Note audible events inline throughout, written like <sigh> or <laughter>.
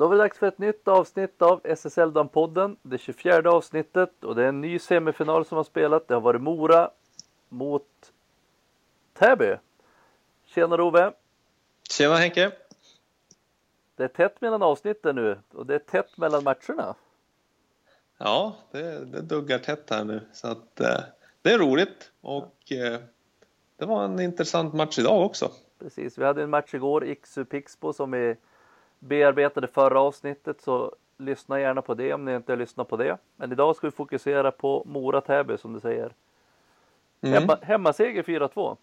Då är det dags för ett nytt avsnitt av SSL-podden. Det 24 avsnittet och det är en ny semifinal som har spelat. Det har varit Mora mot Täby. Tjena Ove! Tjena Henke! Det är tätt mellan avsnitten nu och det är tätt mellan matcherna. Ja, det, det duggar tätt här nu så att eh, det är roligt och eh, det var en intressant match idag också. Precis, vi hade en match igår, Iksu Pixbo som vi bearbetade förra avsnittet så lyssna gärna på det om ni inte har lyssnat på det. Men idag ska vi fokusera på Mora-Täby som du säger. Mm. Hemma, hemmaseger 4-2.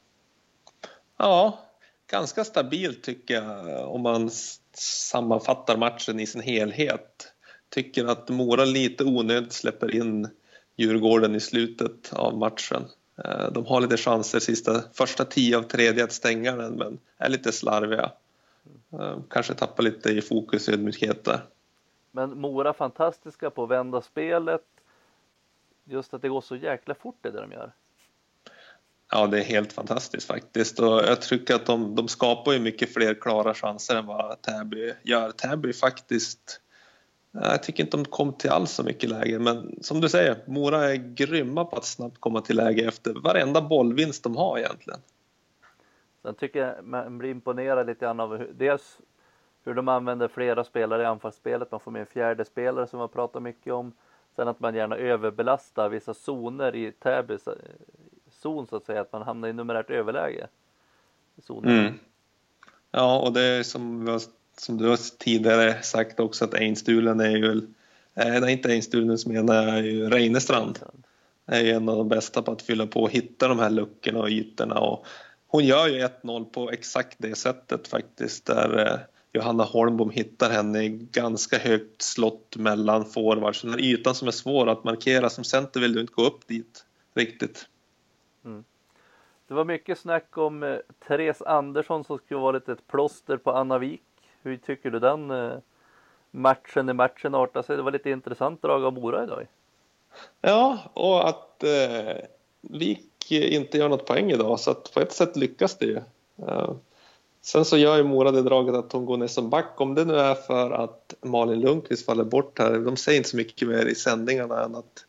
Ja, ganska stabilt tycker jag om man sammanfattar matchen i sin helhet. Tycker att Mora lite onödigt släpper in Djurgården i slutet av matchen. Eh, de har lite chanser sista, första tio av tredje att stänga den men är lite slarviga. Eh, kanske tappar lite i fokus och ödmjukhet där. Men Mora fantastiska på att vända spelet. Just att det går så jäkla fort det de gör. Ja, det är helt fantastiskt faktiskt och jag tycker att de, de skapar ju mycket fler klara chanser än vad Täby gör. Täby faktiskt jag tycker inte de kom till alls så mycket läge, men som du säger, Mora är grymma på att snabbt komma till läge efter varenda bollvinst de har egentligen. Sen tycker jag man blir imponerad lite grann av hur, dels hur de använder flera spelare i anfallsspelet. Man får med en fjärde spelare som man pratar mycket om. Sen att man gärna överbelastar vissa zoner i Täbys zon så att säga, att man hamnar i numerärt överläge. I mm. Ja, och det är som, som du har tidigare sagt också att Einstulen är ju, eh, nej inte Einstulen som menar jag ju Reinestrand. Är ju en av de bästa på att fylla på och hitta de här luckorna och ytorna och hon gör ju 1-0 på exakt det sättet faktiskt där eh, Johanna Holmbom hittar henne i ganska högt slott mellan forwards. Den ytan som är svår att markera som center vill du inte gå upp dit riktigt. Mm. Det var mycket snack om eh, Therese Andersson som skulle vara lite ett plåster på Anna Wik. Hur tycker du den eh, matchen i matchen artade sig? Det var lite intressant drag av Mora idag. Ja, och att eh, Vik eh, inte gör något poäng idag så att på ett sätt lyckas det ju. Eh, sen så gör ju Mora det draget att hon går ner som back. Om det nu är för att Malin Lundqvist faller bort här. De säger inte så mycket mer i sändningarna än att,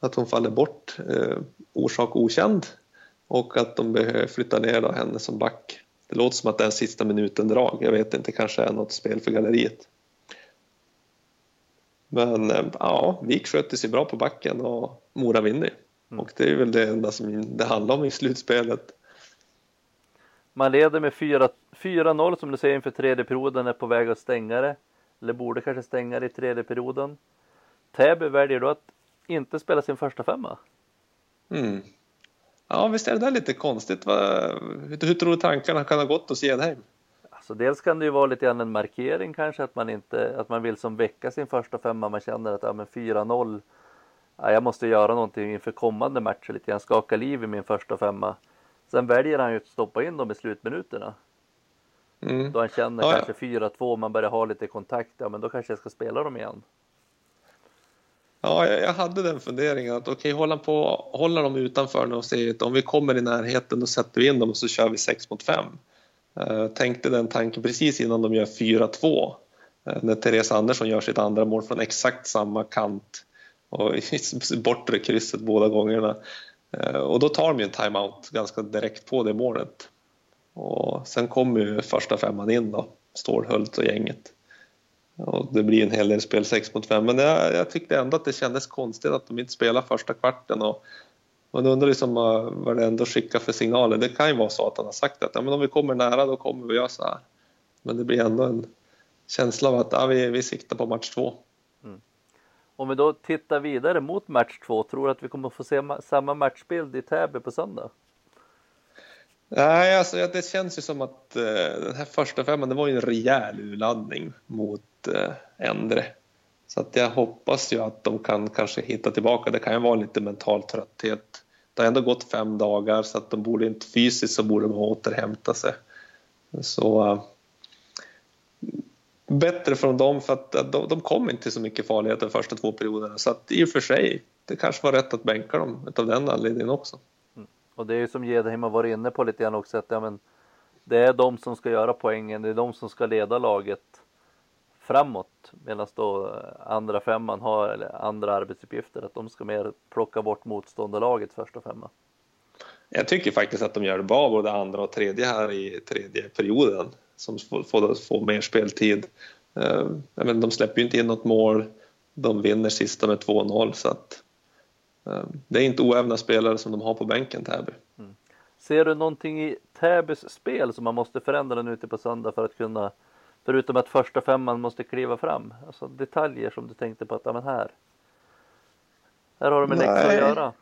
att hon faller bort. eh, orsak okänd. Och att de behöver flytta ner då henne som back. Det låter som att det är en sista minuten-drag. Jag vet inte, kanske är något spel för galleriet. Men eh, ja, Vik sköter sig bra på backen och Mora vinner. Mm. Och det är väl det enda som det handlar om i slutspelet. Man leder med 4-0 som du säger inför tredje perioden är på väg att stänga det. Eller borde kanske stänga det i tredje perioden. Täby väljer då att inte spela sin första femma. Mm. Ja, visst är det där lite konstigt. Hur tror du tankarna kan ha gått hos Edheim? Alltså dels kan det ju vara lite grann en markering kanske att man inte, att man vill som väcka sin första femma. Man känner att ja, men 4-0 ja, jag måste göra någonting inför kommande matcher lite grann, skaka liv i min första femma. Sen väljer han ju att stoppa in dem i slutminuterna. Mm. Då han känner ja, kanske 4-2, man börjar ha lite kontakt, ja men då kanske jag ska spela dem igen. Ja, jag hade den funderingen att okej, okay, hålla, på, hålla dem utanför nu och se att om vi kommer i närheten då sätter vi in dem och så kör vi 6 mot 5. Uh, tänkte den tanken precis innan de gör 4-2. Uh, när Therese Andersson gör sitt andra mål från exakt samma kant och i bortre krysset båda gångerna. Eh, och då tar de ju en timeout ganska direkt på det målet. Och sen kommer ju första femman in då, Stålhult och gänget. Och det blir en hel del spel 6 mot 5 men jag, jag tyckte ändå att det kändes konstigt att de inte spelade första kvarten. Och man undrar liksom vad det ändå skickar för signaler. Det kan ju vara så att han har sagt att ja, men om vi kommer nära då kommer vi göra så här. Men det blir ändå en känsla av att ja, vi, vi siktar på match två. Om vi då tittar vidare mot match två, tror du att vi kommer få se samma matchbild i Täby på söndag? Nej, alltså det känns ju som att eh, den här första femman, det var ju en rejäl urladdning mot eh, Endre. Så att jag hoppas ju att de kan kanske hitta tillbaka. Det kan ju vara lite mental trötthet. Det har ändå gått fem dagar så att de borde inte fysiskt så borde de återhämta sig. Så eh, bättre från dem för att de, de kom inte till så mycket farlighet de första två perioderna. Så att i och för sig, det kanske var rätt att bänka dem av den anledningen också. Mm. Och det är ju som Gedheim har varit inne på lite grann också att ja, men det är de som ska göra poängen, det är de som ska leda laget framåt medan då andra femman har eller andra arbetsuppgifter att de ska mer plocka bort motståndarlaget första femma. Jag tycker faktiskt att de gör det bra både andra och tredje här i tredje perioden som får, får, mer speltid. Uh, men de släpper ju inte in något mål. De vinner sista med 2-0 så att uh, det är inte oävna spelare som de har på bänken Täby. Mm. Ser du någonting i Täbys spel som man måste förändra nu till på söndag för att kunna Förutom att första femman måste kliva fram. Alltså detaljer som du tänkte på att, ja men här. Här har de en läxa att göra.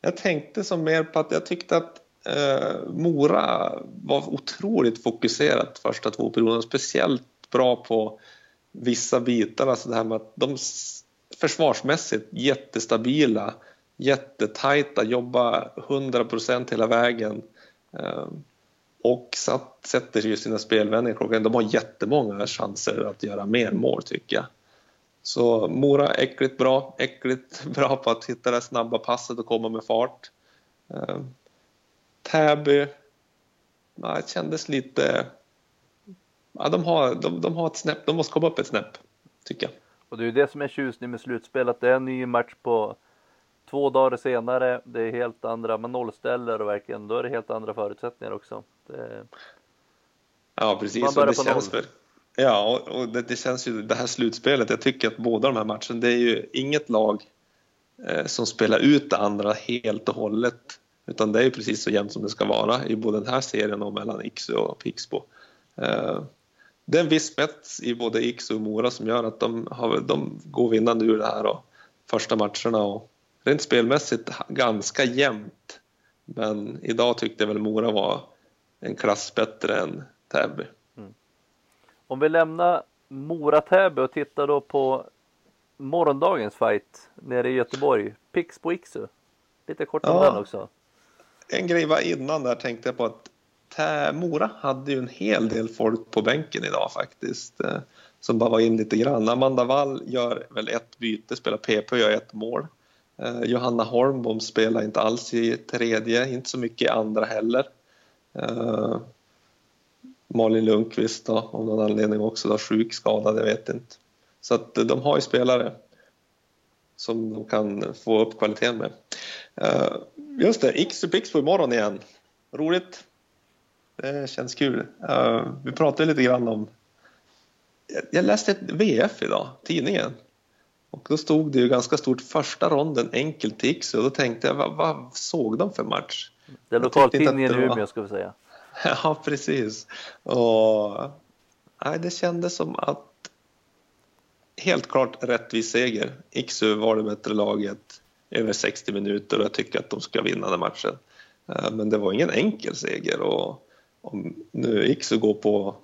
Jag tänkte som mer på att jag tyckte att eh, Mora var otroligt fokuserat första två perioderna. Speciellt bra på vissa bitar. Alltså det här med att de försvarsmässigt jättestabila, jättetajta, jobba 100% hela vägen. Eh, och satt, sätter ju sina spelvändningar. De har jättemånga chanser att göra mer mål tycker jag. Så Mora äckligt bra, äckligt <laughs> bra på att hitta det snabba passet och komma med fart. Eh, Täby, ja, det kändes lite... Ja, de, har, de, de har ett snäpp, de måste komma upp ett snäpp, tycker jag. Och det är ju det som är tjusning med slutspel, att det är en ny match på två dagar senare. Det är helt andra, man nollställer och verkligen, då är det helt andra förutsättningar också. Det... Ja, precis. Man börjar det känns för, Ja, och det, det, känns ju det här slutspelet. Jag tycker att båda de här matcherna, det är ju inget lag eh, som spelar ut det andra helt och hållet. Utan det är ju precis så jämnt som det ska vara i både den här serien och mellan Iksu och Pixbo. Eh, det är en viss spets i både Iksu och Mora som gör att de, har, de går vinnande ur det här och första matcherna och rent spelmässigt ganska jämnt. Men idag tyckte jag väl Mora var en klass bättre än Täby. Om vi lämnar Mora-Täby och tittar då på morgondagens fight nere i Göteborg. Pix på Iksu. Lite kort om ja, den också. En grej var innan där tänkte jag på att Mora hade ju en hel del folk på bänken idag faktiskt. Eh, som bara var in lite grann. Amanda Wall gör väl ett byte, spelar PP och gör ett mål. Eh, Johanna Holmbom spelar inte alls i tredje, inte så mycket i andra heller. Eh, Malin Lundqvist då, av någon anledning också då, sjuk, skadad, jag vet inte. Så att eh, de har ju spelare som de kan få upp kvaliteten med. Uh, just det, Ixu Pixbo imorgon igen. Roligt. Det känns kul. Uh, vi pratade lite grann om... Jag läste ett VF idag, tidningen. Och då stod det ju ganska stort första ronden enkelt till Ixu och då tänkte jag, vad, vad såg de för match? Det är lokaltidningen i Umeå ska vi säga. <laughs> Ja, precis. Och, nej, det kändes som att helt klart rättvis seger. Iksu var det bättre laget över 60 minuter och jag tycker att de ska vinna den matchen. Eh, men det var ingen enkel seger och om nu Iksu går på,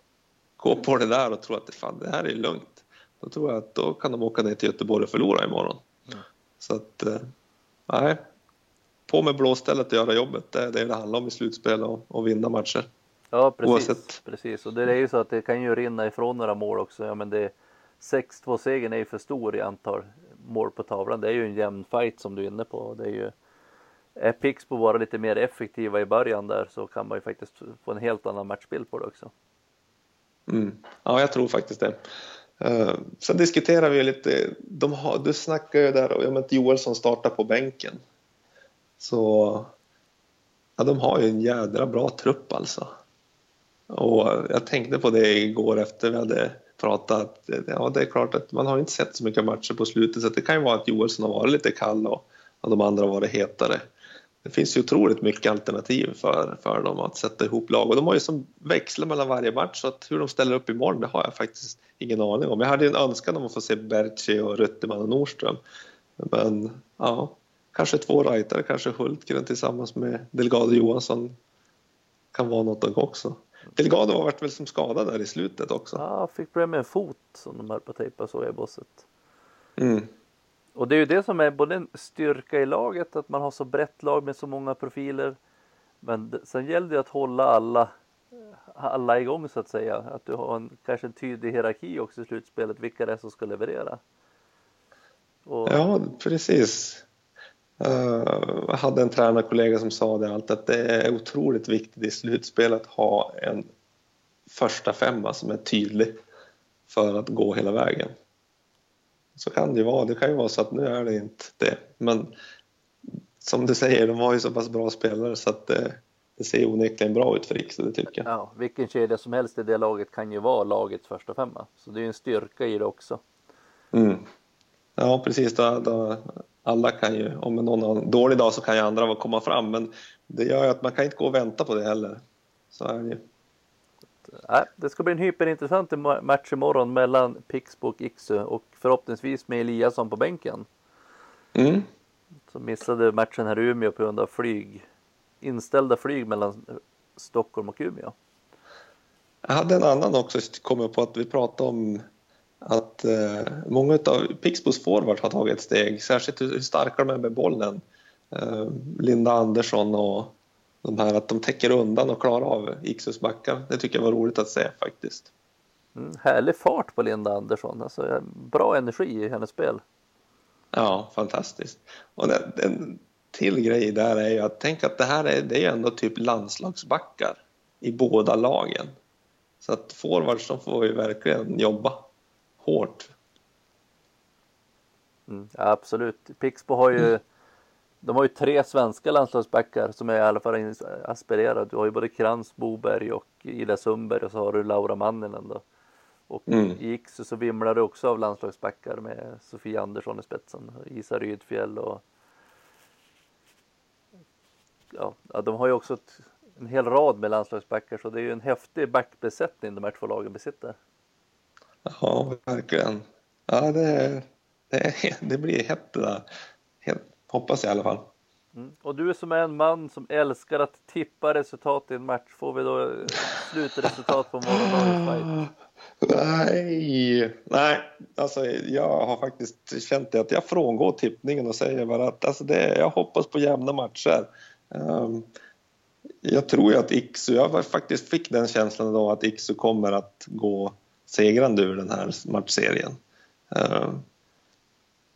går på det där och tror att det, fan, det här är lugnt, då tror jag att då kan de åka ner till Göteborg och förlora imorgon. Mm. Så att, eh, nej, på med blåstället och göra jobbet. Det är det det handlar om i slutspel och, och vinna matcher. Ja precis, Oavsett. precis. Och det är ju så att det kan ju rinna ifrån några mål också. Ja, men det 6-2 segern är ju för stor i antal mål på tavlan. Det är ju en jämn fight som du är inne på. Det är ju är Pixbo bara lite mer effektiva i början där så kan man ju faktiskt få en helt annan matchbild på det också. Mm. Ja, jag tror faktiskt det. Uh, sen diskuterar vi lite, de har, du snackar ju där om att Joelsson startar på bänken. Så ja, de har ju en jädra bra trupp alltså. Och jag tänkte på det igår efter vi hade pratat. Ja, det är klart att man har inte sett så mycket matcher på slutet så det kan ju vara att Joelsson har varit lite kall och, och de andra har varit hetare. Det finns ju otroligt mycket alternativ för, för dem att sätta ihop lag och de har ju som växlar mellan varje match så att hur de ställer upp imorgon det har jag faktiskt ingen aning om. Jag hade en önskan om att få se Berchi och Rutteman och Nordström. Men ja, kanske två rightare, kanske Hultgren tillsammans med Delgado Johansson kan vara något också. Delgado har varit väl som skadad där i slutet också. Ja, fick problem med en fot som de höll på att tejpa så i bosset. Mm. Och det är ju det som är både en styrka i laget, att man har så brett lag med så många profiler. Men sen gäller det att hålla alla, alla igång så att säga. Att du har en, kanske en tydlig hierarki också i slutspelet, vilka det är som ska leverera. Och... Ja, precis. Jag hade en tränarkollega som sa det alltid att det är otroligt viktigt i slutspel att ha en första femma som är tydlig. för att gå hela vägen. Så kan det ju vara. Det kan ju vara så att nu är det inte det. Men som du säger, de har ju så pass bra spelare så att det, det ser onekligen bra ut för Riks, det tycker jag. Ja, vilken kedja som helst i det laget kan ju vara lagets första femma. Så det är ju en styrka i det också. Mm. Ja, precis. Då, då, alla kan ju, om någon har en dålig dag så kan ju andra komma fram, men det gör ju att man kan inte gå och vänta på det heller. Så är det ju. det ska bli en hyperintressant match imorgon mellan Pixbo och Iksu och förhoppningsvis med Eliasson på bänken. Mm. Som missade matchen här i Umeå på grund av flyg, inställda flyg mellan Stockholm och Umeå. Jag hade en annan också, kom på att vi pratade om att eh, många av Pixbos forwards har tagit ett steg, särskilt hur starka de är med bollen. Eh, Linda Andersson och de här att de täcker undan och klarar av Iksus backar. Det tycker jag var roligt att se faktiskt. Mm, härlig fart på Linda Andersson, alltså bra energi i hennes spel. Ja, fantastiskt. Och det, en till grej där är ju att tänk att det här är, det är ändå typ landslagsbackar i båda lagen. Så att forwards de får ju verkligen jobba hårt. Mm, absolut. Pixbo har ju mm. De har ju tre svenska landslagsbackar som är i alla fall aspirerade. Du har ju både Krantz, Boberg och Ida Sundberg och så har du Laura Manninen då. Och mm. i Iksu så vimlar det också av landslagsbackar med Sofia Andersson i spetsen, Isa Rydfjäll och ja, de har ju också ett, en hel rad med landslagsbackar så det är ju en häftig backbesättning de här två lagen besitter. Ja, verkligen. Ja, det, det, <laughs> det blir hett det där. Helt, hoppas jag i alla fall. Mm. Och du som är en man som älskar att tippa resultat i en match, får vi då slutresultat på morgondagens fight? Nej, nej, alltså jag har faktiskt känt det att jag frångår tippningen och säger bara att alltså det, jag hoppas på jämna matcher. Um, jag tror ju att Iksu, jag faktiskt fick den känslan då att Iksu kommer att gå segrande ur den här matchserien. Um,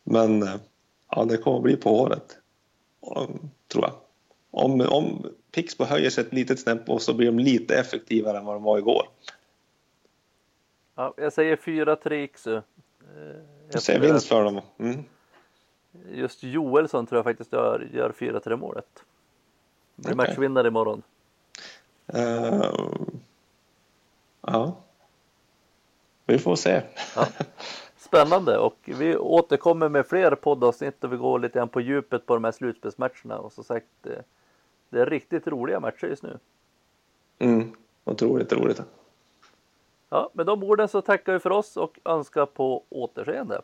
men ja, det kommer bli på håret, tror jag. Om, om Pixbo höjer sig ett litet snäpp och så blir de lite effektivare än vad de var igår. Ja, jag säger 4-3 Iksu. Eh, jag säger vinst för dem. Mm. Just Joelsson tror jag faktiskt gör, gör 4-3 målet. Blir okay. matchvinnare imorgon. Uh, ja. Vi får se. Ja. Spännande och vi återkommer med fler poddavsnitt och vi går lite grann på djupet på de här slutspelsmatcherna och som sagt det är riktigt roliga matcher just nu. Mm, otroligt roligt. Ja, med de orden så tackar vi för oss och önskar på återseende.